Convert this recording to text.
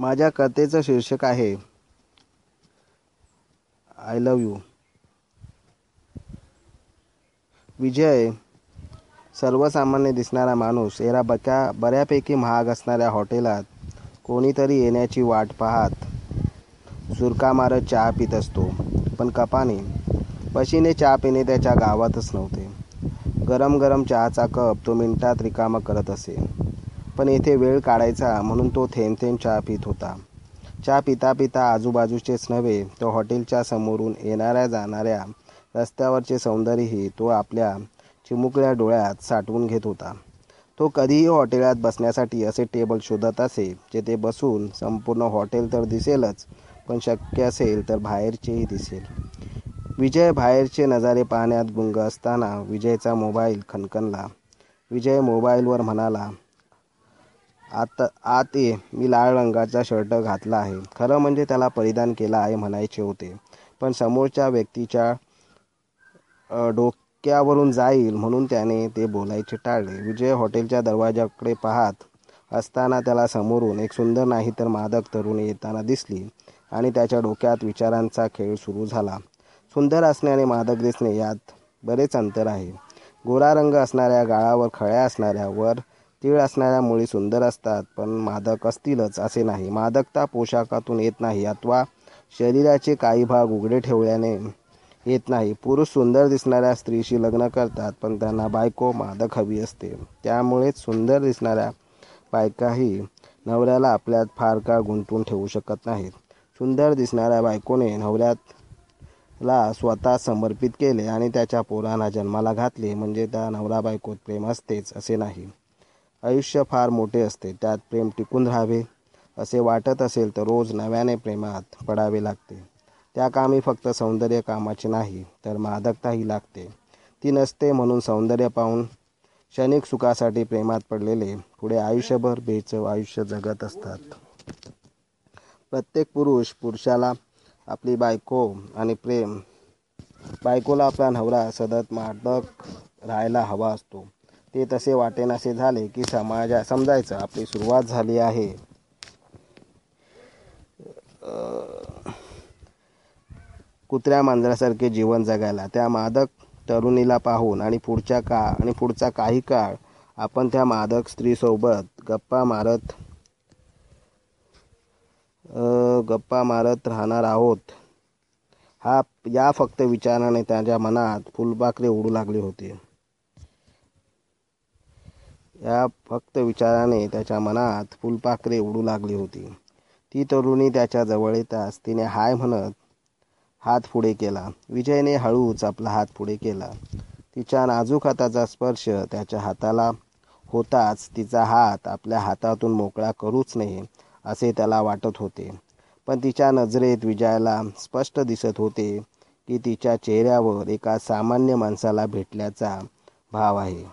माझ्या कथेचं शीर्षक आहे आय लव यू. विजय सर्वसामान्य दिसणारा माणूस एरा बक्या बऱ्यापैकी महाग असणाऱ्या हॉटेलात कोणीतरी येण्याची वाट पाहत सुरका मारत चहा पित असतो. पण कपाने पशीने चहा पिणे त्याच्या गावातच नव्हते. गरम गरम चहाचा कप तो मिनिटात रिकामा करत असे. पण येथे वेळ काढायचा म्हणून तो थेंब थेंब चहा पित होता. चहा पिता पिता आजूबाजूचेच नव्हे तो हॉटेलच्या समोरून येणाऱ्या जाणाऱ्या रस्त्यावरचे सौंदर्यही तो आपल्या चिमुकल्या डोळ्यात साठवून घेत होता. तो कधीही हॉटेलात बसण्यासाठी असे टेबल शोधत असे जेथे बसून संपूर्ण हॉटेल तर दिसेलच पण शक्य असेल तर बाहेरचेही दिसेल. विजय बाहेरचे नजारे पाहण्यात गुंग असताना विजयचा मोबाईल खणखणला. विजय मोबाईलवर म्हणाला आत आत ये मी लाल रंगाचा शर्ट घातला आहे. खरं म्हणजे त्याला परिधान केला आहे म्हणायचे होते. पण समोरच्या व्यक्तीच्या डोक्यावरून जाईल म्हणून त्याने ते बोलायचे टाळले. विजय हॉटेलच्या दरवाजाकडे पाहत असताना त्याला समोरून एक सुंदर नाही तर मादक तरुणी येताना दिसली आणि त्याच्या डोक्यात विचारांचा खेळ सुरू झाला. सुंदर असणे आणि मादक दिसणे यात बरेच अंतर आहे. गोरा रंग असणाऱ्या गाळावर खळ्या असणाऱ्यावर तीळ असणाऱ्या मुली सुंदर असतात पण मादक असतीलच असे नाही. मादकता पोशाखातून येत नाही अथवा शरीराचे काही भाग उघडे ठेवल्याने येत नाही. पुरुष सुंदर दिसणाऱ्या स्त्रीशी लग्न करतात पण त्यांना बायको मादक हवी असते. त्यामुळेच सुंदर दिसणाऱ्या बायकाही नवऱ्याला आपल्यात फार काळ गुंतवून ठेवू शकत नाहीत. सुंदर दिसणाऱ्या बायकोने नवऱ्याला स्वतः समर्पित केले आणि त्याच्या पोरांना जन्माला घातले. म्हणजे त्या नवरा बायकोत प्रेम असतेच असे नाही. आयुष्य फार मोठे असते. त्यात प्रेम टिकून राहावे. असे वाटत असेल तर रोज नव्याने प्रेमात पडावे लागते. त्या कामी फक्त सौंदर्य कामाचे नाही तर मादकताही लागते. ती नसते म्हणून सौंदर्य पाहून क्षणिक सुखासाठी प्रेमात पडलेले पुढे आयुष्यभर बेचव आयुष्य जगत असतात. प्रत्येक पुरुष पुरुषाला आपली बायको आणि प्रेम बायकोला आपला नवरा सतत मादक राहायला हवा असतो. ते तसे वाटेनासे झाले की समाजा समजायचं. आपली सुरुवात झाली आहे. कुत्र्या मांजरासारखे जीवन जगायला. त्या मादक तरुणीला पाहून आणि पुढच्या का आणि पुढचा काही काळ आपण त्या मादक स्त्रीसोबत गप्पा मारत गप्पा मारत राहणार आहोत. हा या फक्त विचाराने त्याच्या मनात फुलपाखरे उडू लागले होते. या फक्त विचाराने त्याच्या मनात फुलपाखरे उडू लागली होती. ती तरुणी त्याच्याजवळ येताच तिने हाय म्हणत हात पुढे केला. विजयने हळूच आपला हात पुढे केला. तिच्या नाजूक हाताचा स्पर्श त्याच्या हाताला होताच तिचा हात आपल्या हातातून मोकळा करूच नये असे त्याला वाटत होते. पण तिच्या नजरेत विजयाला स्पष्ट दिसत होते की तिच्या चेहऱ्यावर एका सामान्य माणसाला भेटल्याचा भाव आहे.